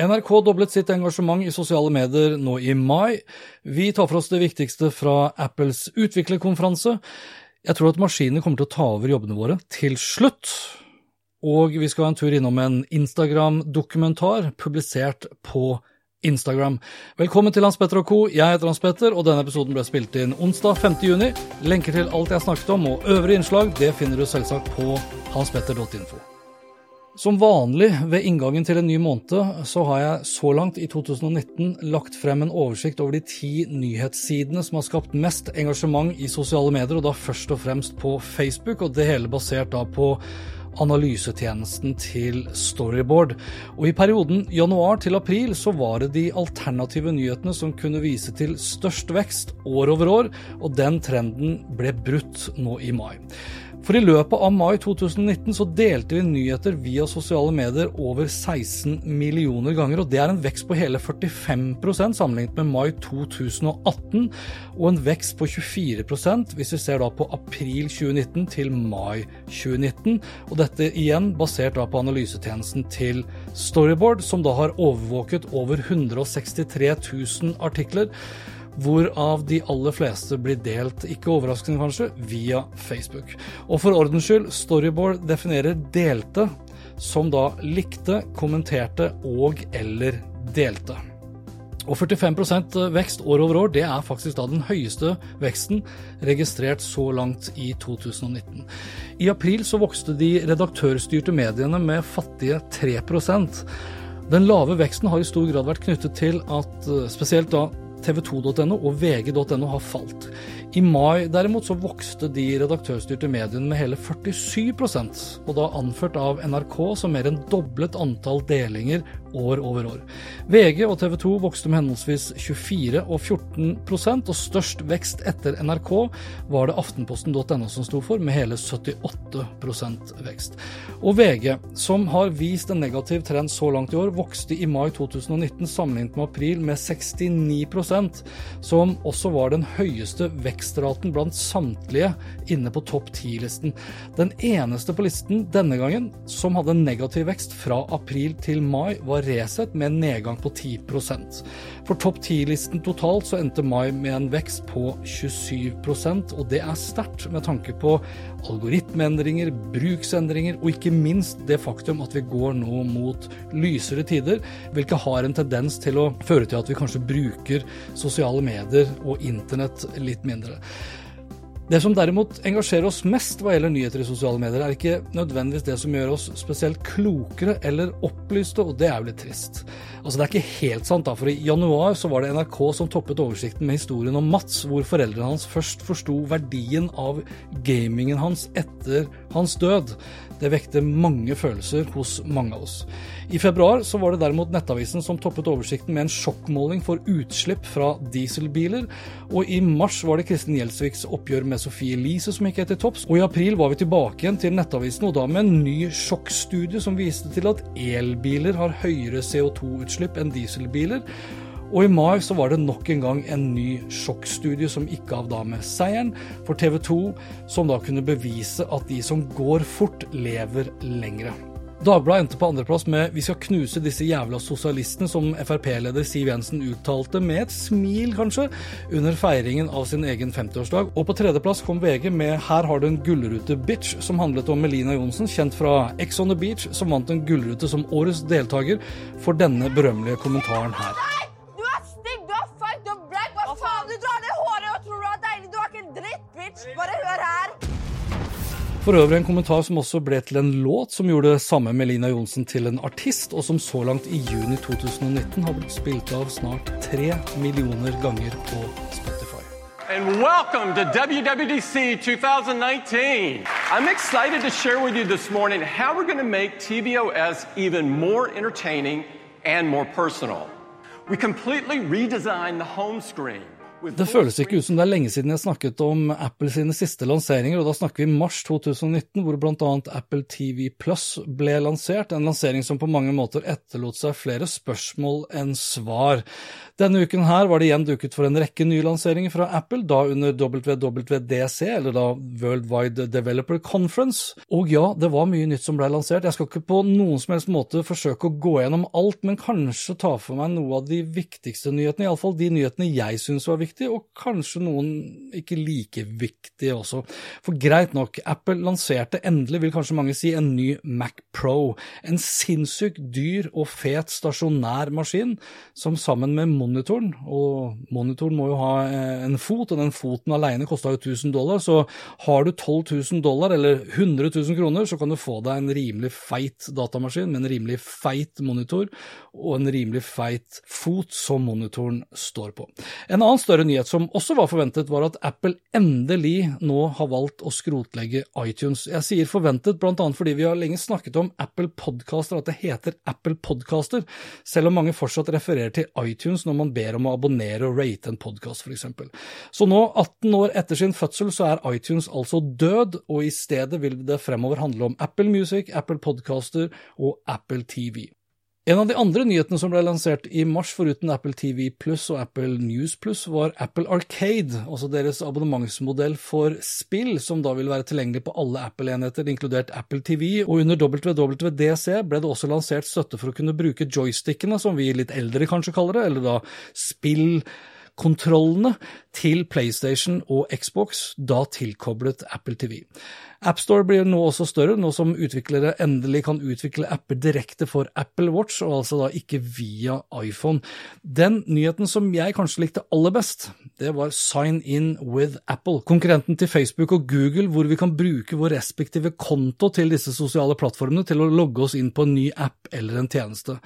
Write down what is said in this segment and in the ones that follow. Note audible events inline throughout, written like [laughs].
NRK doblet sitt engasjement i sosiale medier nå i mai. Vi tar for oss det viktigste fra Apples utviklerkonferanse. Jeg tror at maskinene kommer til å ta over jobbene våre til slutt. Og vi skal ha en tur innom en Instagram-dokumentar publisert på Instagram. Velkommen til Hans Petter og co. Jeg heter Hans Petter, og denne episoden ble spilt inn onsdag 5. juni. Lenker til alt jeg snakket om og øvrige innslag det finner du selvsagt på hanspetter.info. Som vanlig ved inngangen til en ny måned, så har jeg så langt i 2019 lagt frem en oversikt over de ti nyhetssidene som har skapt mest engasjement i sosiale medier, og da først og fremst på Facebook, og det hele basert da på analysetjenesten til Storyboard. Og I perioden januar til april så var det de alternative nyhetene som kunne vise til størst vekst år over år, og den trenden ble brutt nå i mai. For i løpet av mai 2019 så delte vi nyheter via sosiale medier over 16 millioner ganger, og det er en vekst på hele 45% sammenlignet med mai 2018, og en vekst på 24% hvis vi ser da på april 2019 til mai 2019. Og dette igjen basert da på analysetjenesten til Storyboard, som da har overvåket over 163 000 artikler hvorav de aller fleste blir delt, ikke overraskende kanskje, via Facebook. Og for ordens skyld, Storyboard definerer delte som da likte, kommenterte og eller delte. Og 45% vekst år over år, det er faktisk da den høyeste veksten registrert så langt i 2019. I april så vokste de redaktørstyrte mediene med fattige 3% Den lave veksten har i stor grad vært knyttet til at spesielt da tv2.no og vg.no har falt. I mai derimot så vokste de redaktørstyrte mediene med hele 47% og da anført av NRK som mer enn doblet antall delinger år over år. VG og TV 2 vokste med henholdsvis 24 og 14% og størst vekst etter NRK var det aftenposten.no som sto for, med hele 78% vekst. Og VG, som har vist en negativ trend så langt i år, vokste i mai 2019 sammenlignet med april med 69% som også var den høyeste vekstraten blant samtlige inne på topp 10-listen. Den eneste på listen denne gangen som hadde negativ vekst fra april til mai, var Resett med en nedgang på 10% For topp 10-listen totalt så endte mai med en vekst på 27% og det er sterkt med tanke på algoritmeendringer, bruksendringer og ikke minst det faktum at vi går nå mot lysere tider, hvilket har en tendens til å føre til at vi kanskje bruker sosiale medier og internett litt mindre. Det som derimot engasjerer oss mest hva gjelder nyheter i sosiale medier, er ikke nødvendigvis det som gjør oss spesielt klokere eller opplyste, og det er jo litt trist. Altså Det er ikke helt sant, da, for i januar så var det NRK som toppet oversikten med historien om Mats, hvor foreldrene hans først forsto verdien av gamingen hans etter hans død. Det vekte mange følelser hos mange av oss. I februar så var det derimot Nettavisen som toppet oversikten med en sjokkmåling for utslipp fra dieselbiler, og i mars var det Kristin Gjelsviks oppgjør med Sofie Elise som gikk etter topps, og i april var vi tilbake igjen til Nettavisen, og da med en ny sjokkstudie som viste til at elbiler har høyere CO2-utslipp enn dieselbiler. Og i mai så var det nok en gang en ny sjokkstudie som gikk av da med seieren for TV 2, som da kunne bevise at de som går fort, lever lengre. Dagbladet endte på andreplass med 'Vi skal knuse disse jævla sosialistene', som Frp-leder Siv Jensen uttalte med et smil, kanskje, under feiringen av sin egen 50-årsdag. Og på tredjeplass kom VG med 'Her har du en gullrute-bitch', som handlet om Melina Johnsen, kjent fra Ex on the Beach, som vant en gullrute som årets deltaker for denne berømmelige kommentaren her. For øvrig en kommentar som også ble til en låt som gjorde det samme med Lina Johnsen til en artist, og som så langt i juni 2019 har blitt spilt av snart tre millioner ganger på Spotify. And welcome to WWDC 2019. I'm excited to share with you this morning how we're going to make TVOS even more entertaining and more personal. We completely redesigned the home screen. Det føles ikke ut som det er lenge siden jeg snakket om Apple sine siste lanseringer, og da snakker vi mars 2019, hvor bl.a. Apple TV Plus ble lansert, en lansering som på mange måter etterlot seg flere spørsmål enn svar. Denne uken her var det igjen duket for en rekke nye lanseringer fra Apple, da under WWDC, eller da World Wide Developer Conference. Og ja, det var mye nytt som ble lansert. Jeg skal ikke på noen som helst måte forsøke å gå gjennom alt, men kanskje ta for meg noe av de viktigste nyhetene, iallfall de nyhetene jeg syns var viktige viktig, og kanskje noen ikke like viktige også. For greit nok, Apple lanserte endelig, vil kanskje mange si, en ny Mac Pro. En sinnssykt dyr og fet stasjonær maskin som sammen med monitoren, og monitoren må jo ha eh, en fot, og den foten alene kosta jo 1000 dollar, så har du 12 000 dollar, eller 100 000 kroner, så kan du få deg en rimelig feit datamaskin med en rimelig feit monitor og en rimelig feit fot som monitoren står på. En annen større nyhet som også var forventet, var at Apple endelig nå har valgt å skrotlegge iTunes. Jeg sier forventet bl.a. fordi vi har lenge snakket om Apple Podcaster, at det heter Apple Podcaster, selv om mange fortsatt refererer til iTunes når man ber om å abonnere og rate en podkast, f.eks. Så nå, 18 år etter sin fødsel, så er iTunes altså død, og i stedet vil det fremover handle om Apple Music, Apple Podcaster og Apple TV. En av de andre nyhetene som ble lansert i mars, foruten Apple TV Pluss og Apple News Pluss, var Apple Arcade, altså deres abonnementsmodell for spill, som da vil være tilgjengelig på alle Apple-enheter, inkludert Apple TV. Og under WWDC ble det også lansert støtte for å kunne bruke joystickene, som vi litt eldre kanskje kaller det, eller da spill kontrollene til PlayStation og Xbox, da tilkoblet Apple TV. AppStore blir nå også større, nå som utviklere endelig kan utvikle apper direkte for Apple Watch, og altså da ikke via iPhone. Den nyheten som jeg kanskje likte aller best, det var Sign in with Apple, konkurrenten til Facebook og Google, hvor vi kan bruke vår respektive konto til disse sosiale plattformene til å logge oss inn på en ny app eller en tjeneste.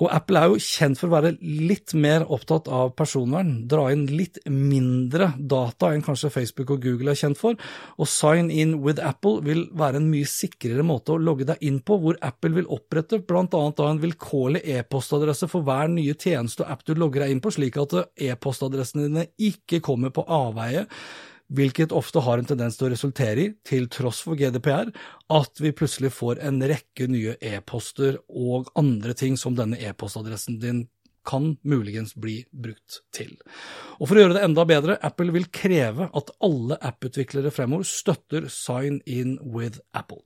Og Apple er jo kjent for å være litt mer opptatt av personvern, dra inn litt mindre data enn kanskje Facebook og Google er kjent for, og Sign in with Apple vil være en mye sikrere måte å logge deg inn på, hvor Apple vil opprette annet en vilkårlig e-postadresse for hver nye tjeneste og app du logger deg inn på, slik at e-postadressene dine ikke kommer på avveie hvilket ofte har en tendens til å resultere i, til tross for GDPR, at vi plutselig får en rekke nye e-poster og andre ting som denne e-postadressen din kan muligens bli brukt til. Og For å gjøre det enda bedre, Apple vil kreve at alle apputviklere fremover støtter Sign in with Apple.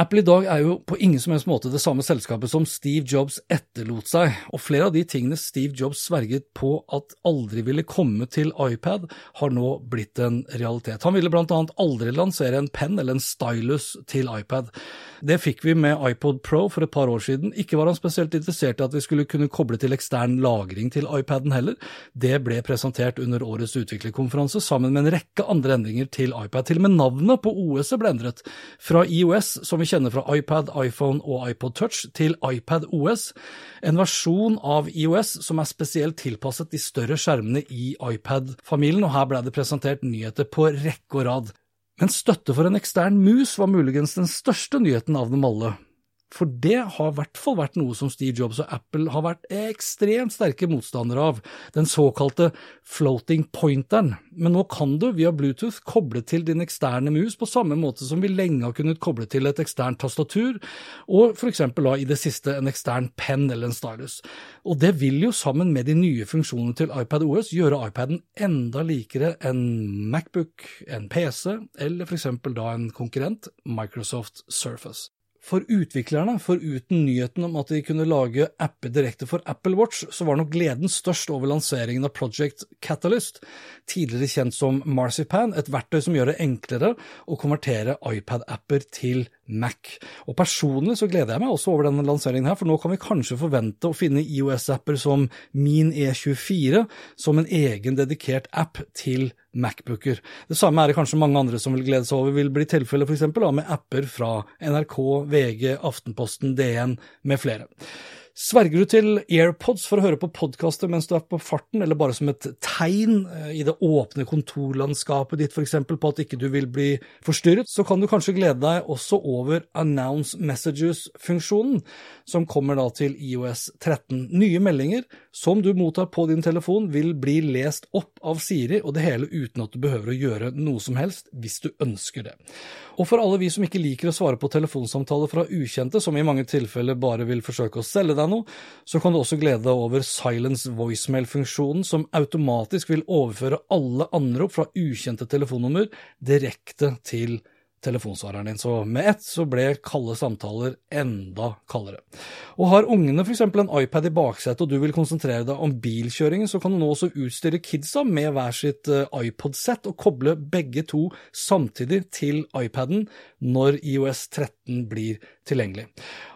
Apple i dag er jo på ingen som helst måte det samme selskapet som Steve Jobs etterlot seg, og flere av de tingene Steve Jobs sverget på at aldri ville komme til iPad, har nå blitt en realitet. Han ville blant annet aldri lansere en penn eller en stylus til iPad. Det fikk vi med iPod Pro for et par år siden. Ikke var han spesielt interessert i at vi skulle kunne koble til ekstern lagring til iPaden heller. Det ble presentert under årets utviklerkonferanse sammen med en rekke andre endringer til iPad. Til og med navnet på OS-et ble endret, fra IOS, som vi kjenner fra iPad, iPhone og iPod Touch, til iPad OS, en versjon av IOS som er spesielt tilpasset de større skjermene i iPad-familien, og her ble det presentert nyheter på rekke og rad. Men støtte for en ekstern mus var muligens den største nyheten av dem alle. For det har i hvert fall vært noe som Steve Jobs og Apple har vært ekstremt sterke motstandere av, den såkalte floating pointeren. Men nå kan du via Bluetooth koble til din eksterne mus på samme måte som vi lenge har kunnet koble til et eksternt tastatur, og eksempel da i det siste en ekstern penn eller en stylus. Og det vil jo sammen med de nye funksjonene til iPad OS gjøre iPaden enda likere en Macbook, en PC eller for eksempel da en konkurrent, Microsoft Surface. For utviklerne, for uten nyheten om at de kunne lage apper direkte for Apple Watch, så var nok gleden størst over lanseringen av Project Catalyst, tidligere kjent som Marzipan, et verktøy som gjør det enklere å konvertere iPad-apper til Mac. Og Personlig så gleder jeg meg også over denne lanseringen, her, for nå kan vi kanskje forvente å finne IOS-apper som Min E24 som en egen dedikert app til Macbooker. Det samme er det kanskje mange andre som vil glede seg over vil bli tilfellet f.eks. med apper fra NRK, VG, Aftenposten, DN med flere. Sverger du til AirPods for å høre på podkaster mens du er på farten, eller bare som et tegn eh, i det åpne kontorlandskapet ditt f.eks. på at ikke du vil bli forstyrret, så kan du kanskje glede deg også over Announce Messages-funksjonen, som kommer da til IOS 13. Nye meldinger som du mottar på din telefon, vil bli lest opp av Siri, og det hele uten at du behøver å gjøre noe som helst, hvis du ønsker det. Og for alle vi som ikke liker å svare på telefonsamtaler fra ukjente, som i mange tilfeller bare vil forsøke å selge deg noe, så kan du også glede deg over Silence voicemail-funksjonen, som automatisk vil overføre alle anrop fra ukjente telefonnummer direkte til telefonsvareren din. Så med ett så ble kalde samtaler enda kaldere. Og har ungene f.eks. en iPad i baksetet og du vil konsentrere deg om bilkjøringen, så kan du nå også utstyre kidsa med hver sitt eh, iPod-sett og koble begge to samtidig til iPaden når IOS 13 blir tilgjengelig.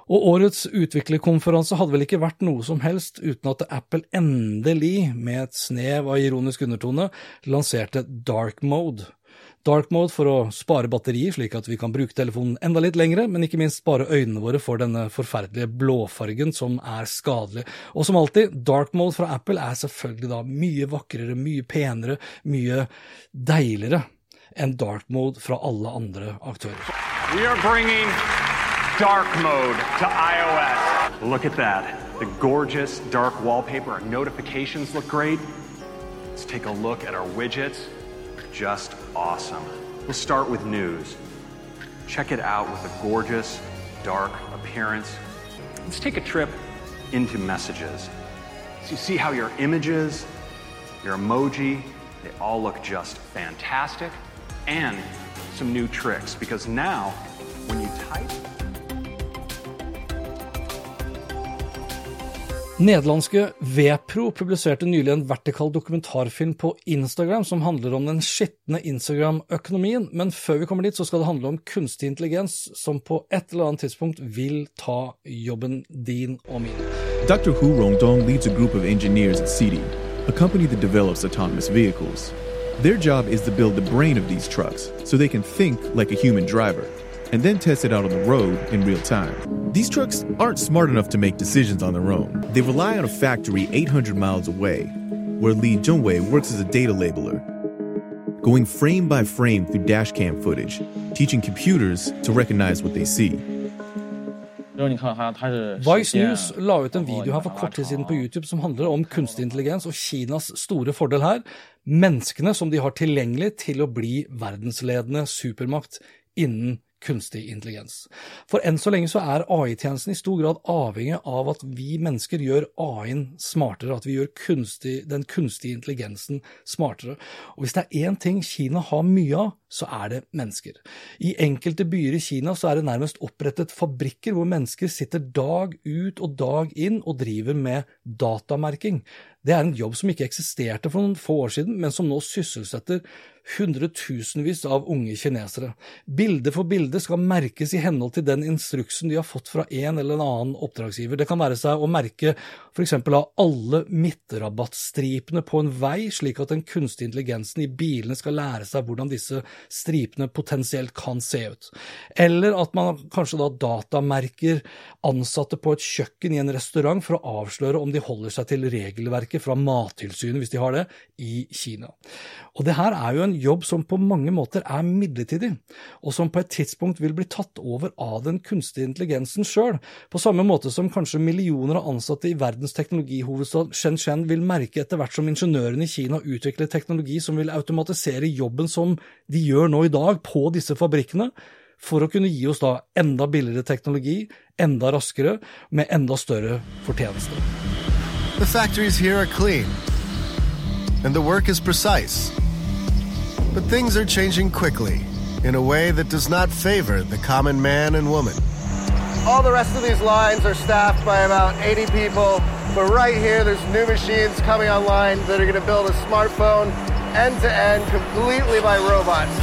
Og årets utviklerkonferanse hadde vel ikke vært noe som helst uten at Apple endelig, med et snev av ironisk undertone, lanserte dark mode. Dark mode for å spare batteri, slik at vi kan bruke telefonen enda litt lengre, men ikke minst spare øynene våre for denne forferdelige blåfargen som er skadelig. Og som alltid, dark mode fra Apple er selvfølgelig da mye vakrere, mye penere, mye deiligere enn dark mode fra alle andre aktører. We are dark mode to iOS. Look at that. The gorgeous dark wallpaper. Our notifications look great. Let's take a look at our widgets. Just awesome. We'll start with news. Check it out with a gorgeous, dark appearance. Let's take a trip into messages. So you see how your images, your emoji, they all look just fantastic. And some new tricks because now when you type, Nederlandske Vepro publiserte nylig en vertikal dokumentarfilm på Instagram som handler om den skitne Instagram-økonomien, men før vi kommer dit så skal det handle om kunstig intelligens som på et eller annet tidspunkt vil ta jobben din og min. Dr. Hu Rongdong leads a group of engineers at CD, a company that develops autonomous vehicles. Their job is to build the brain of these trucks so they can think like a human driver and then test it out on the road in real time. These trucks aren't smart enough to make decisions on their own. They rely on a factory 800 miles away, where Lee Jungwei works as a data labeler, going frame by frame through dashcam footage, teaching computers to recognize what they see. Vice News la ut en video her for kort tid siden på YouTube som handler om kunstig intelligens og Kinas store fordel her, menneskene som de har tilgjengelig til å bli verdensledende supermakt innen kunstig intelligens. For enn så lenge så er AI-tjenesten i stor grad avhengig av at vi mennesker gjør AI-en smartere, at vi gjør kunstig, den kunstige intelligensen smartere. Og hvis det er én ting Kina har mye av, så er det mennesker. I enkelte byer i Kina så er det nærmest opprettet fabrikker hvor mennesker sitter dag ut og dag inn og driver med datamerking. Det er en jobb som ikke eksisterte for noen få år siden, men som nå sysselsetter hundretusenvis av unge kinesere. Bilde for bilde skal merkes i henhold til den instruksen de har fått fra en eller annen oppdragsgiver. Det kan være seg å merke f.eks. av alle midtrabattstripene på en vei, slik at den kunstige intelligensen i bilene skal lære seg hvordan disse stripene potensielt kan se ut. Eller at man kanskje da datamerker ansatte på et kjøkken i en restaurant for å avsløre om de holder seg til regelverket fra Mattilsynet, hvis de har det, i Kina. Og det her er jo en jobb som på mange måter er midlertidig, og som på et tidspunkt vil bli tatt over av den kunstige intelligensen sjøl, på samme måte som kanskje millioner av ansatte i verdens teknologihovedstad Shenzhen vil merke etter hvert som ingeniørene i Kina utvikler teknologi som vil automatisere jobben som de gjør nå i dag på disse fabrikkene, for å kunne gi oss da enda billigere teknologi, enda raskere, med enda større fortjeneste. The factories here are clean, and the work is precise. But things are changing quickly in a way that does not favor the common man and woman. All the rest of these lines are staffed by about 80 people, but right here there's new machines coming online that are going to build a smartphone end to end completely by robots.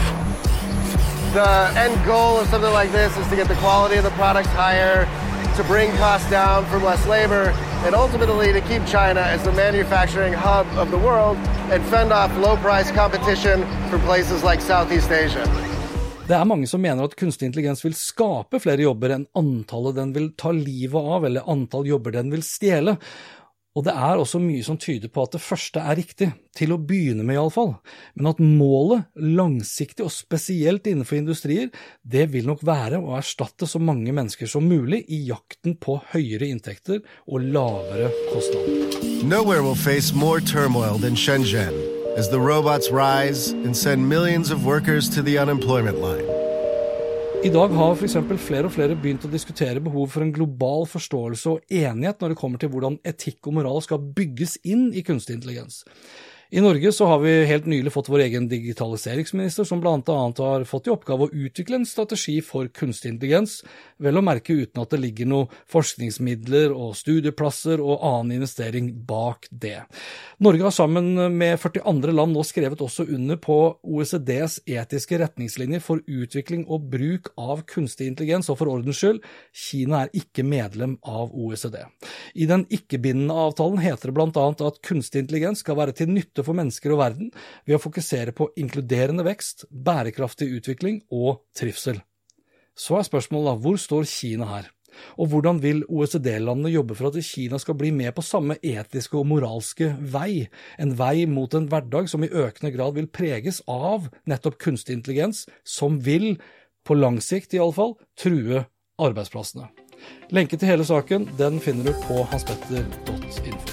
The end goal of something like this is to get the quality of the products higher, to bring costs down from less labor, and ultimately to keep China as the manufacturing hub of the world and fend off low price competition from places like Southeast Asia. Det er mange som mener at kunstig intelligens vil skape flere jobber enn antallet den vil ta livet av, eller antall jobber den vil stjele. Og det er også mye som tyder på at det første er riktig, til å begynne med iallfall, men at målet, langsiktig og spesielt innenfor industrier, det vil nok være å erstatte så mange mennesker som mulig i jakten på høyere inntekter og lavere kostnader. Nowhere will face more turmoil than Shenzhen as the robots rise and send millions of workers to. I dag har f.eks. flere og flere begynt å diskutere behov for en global forståelse og enighet når det kommer til hvordan etikk og moral skal bygges inn i kunstig intelligens. I Norge så har vi helt nylig fått vår egen digitaliseringsminister, som bl.a. har fått i oppgave å utvikle en strategi for kunstig intelligens, vel å merke uten at det ligger noe forskningsmidler og studieplasser og annen investering bak det. Norge har sammen med 40 andre land nå skrevet også under på OECDs etiske retningslinjer for utvikling og bruk av kunstig intelligens, og for ordens skyld, Kina er ikke medlem av OECD. I den ikke-bindende avtalen heter det bl.a. at kunstig intelligens skal være til nytte for mennesker og verden ved å fokusere på inkluderende vekst, bærekraftig utvikling og trivsel. Så er spørsmålet da, hvor står Kina her? Og hvordan vil OECD-landene jobbe for at Kina skal bli med på samme etiske og moralske vei, en vei mot en hverdag som i økende grad vil preges av nettopp kunstig intelligens, som vil, på lang sikt iallfall, true arbeidsplassene. Lenke til hele saken den finner du på hanspetter.info.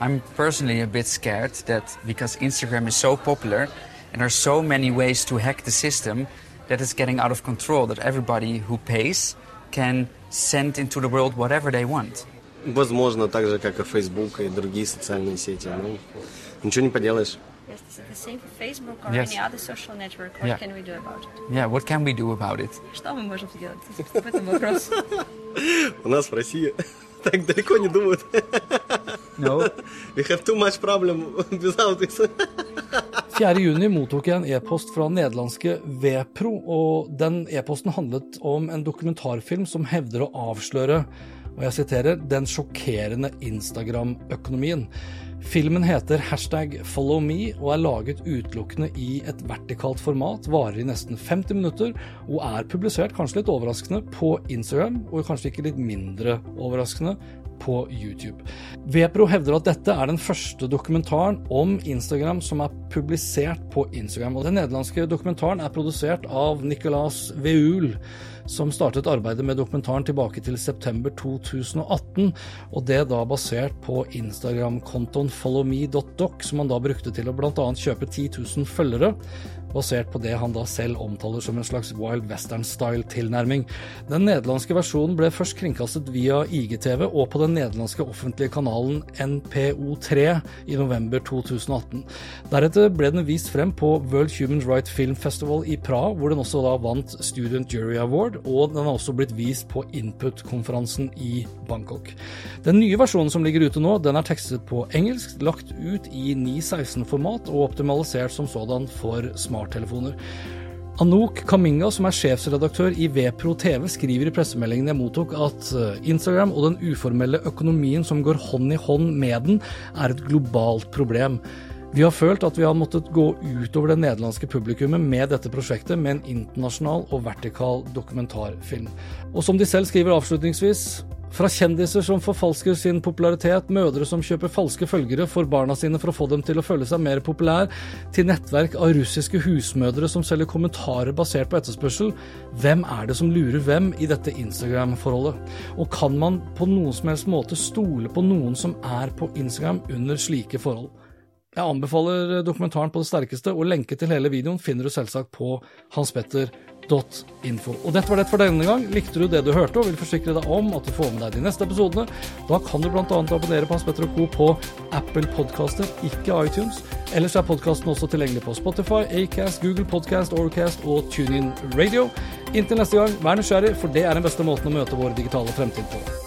I'm personally a bit scared that because Instagram is so popular and there's so many ways to hack the system that it's getting out of control, that everybody who pays can send into the world whatever they want. Возможно, так же, как и Facebook и другие социальные сети. Ну, ничего не поделаешь. Yes, this is the same for Facebook or Yes. any other social network. What Yeah. can we do about it? Yeah, what can we do about it? Что мы можем сделать? В этом вопрос. [laughs] У нас в России [laughs] так далеко не думают. [laughs] No. [laughs] We have too much problem [laughs] without this. 4. juni mottok jeg en e-post fra nederlandske Vepro, og den e-posten handlet om en dokumentarfilm som hevder å avsløre, og jeg siterer, den sjokkerende Instagram-økonomien. Filmen heter hashtag follow me og er laget utelukkende i et vertikalt format, varer i nesten 50 minutter og er publisert, kanskje litt overraskende, på Instagram, og kanskje ikke litt mindre overraskende, på YouTube. Vepro hevder at dette er den første dokumentaren om Instagram som er publisert på Instagram. og Den nederlandske dokumentaren er produsert av Nicolas Veul, som startet arbeidet med dokumentaren tilbake til september 2018, og det da basert på Instagram-kontoen followme.doc, som han da brukte til å bl.a. kjøpe 10 000 følgere, basert på det han da selv omtaler som en slags Wild Western-style-tilnærming. Den nederlandske versjonen ble først kringkastet via IGTV og på den nederlandske offentlige kanalen NPO3 i november 2018. Deretter ble den vist frem på World Human Rights Film Festival i Praha, hvor den også da vant Student Jury Award, og den har også blitt vist på Input-konferansen i Bangkok. Den nye versjonen som ligger ute nå, den er tekstet på engelsk, lagt ut i 916-format og optimalisert som sådan for smarttelefoner. Anouk Kaminga, som er sjefsredaktør i Vepro TV, skriver i pressemeldingen jeg mottok at eh, Instagram og den uformelle økonomien som går hånd i hånd med den, er et globalt problem. Vi har følt at vi har måttet gå utover det nederlandske publikummet med dette prosjektet med en internasjonal og vertikal dokumentarfilm. Og som de selv skriver avslutningsvis, fra kjendiser som forfalsker sin popularitet, mødre som kjøper falske følgere for barna sine for å få dem til å føle seg mer populær, til nettverk av russiske husmødre som selger kommentarer basert på etterspørsel, hvem er det som lurer hvem i dette Instagram-forholdet? Og kan man på noen som helst måte stole på noen som er på Instagram under slike forhold? Jeg anbefaler dokumentaren på det sterkeste, og lenke til hele videoen finner du selvsagt på hanspetter.info. Og dette var det for denne gang. Likte du det du hørte og vil forsikre deg om at du får med deg de neste episodene, da kan du bl.a. abonnere på Hans Petter og Co. på Apple Podcaster, ikke iTunes. Ellers er podkasten også tilgjengelig på Spotify, Acast, Google Podcast, Orcast og TuneIn Radio. Inntil neste gang, vær nysgjerrig, for det er den beste måten å møte vår digitale fremtid på.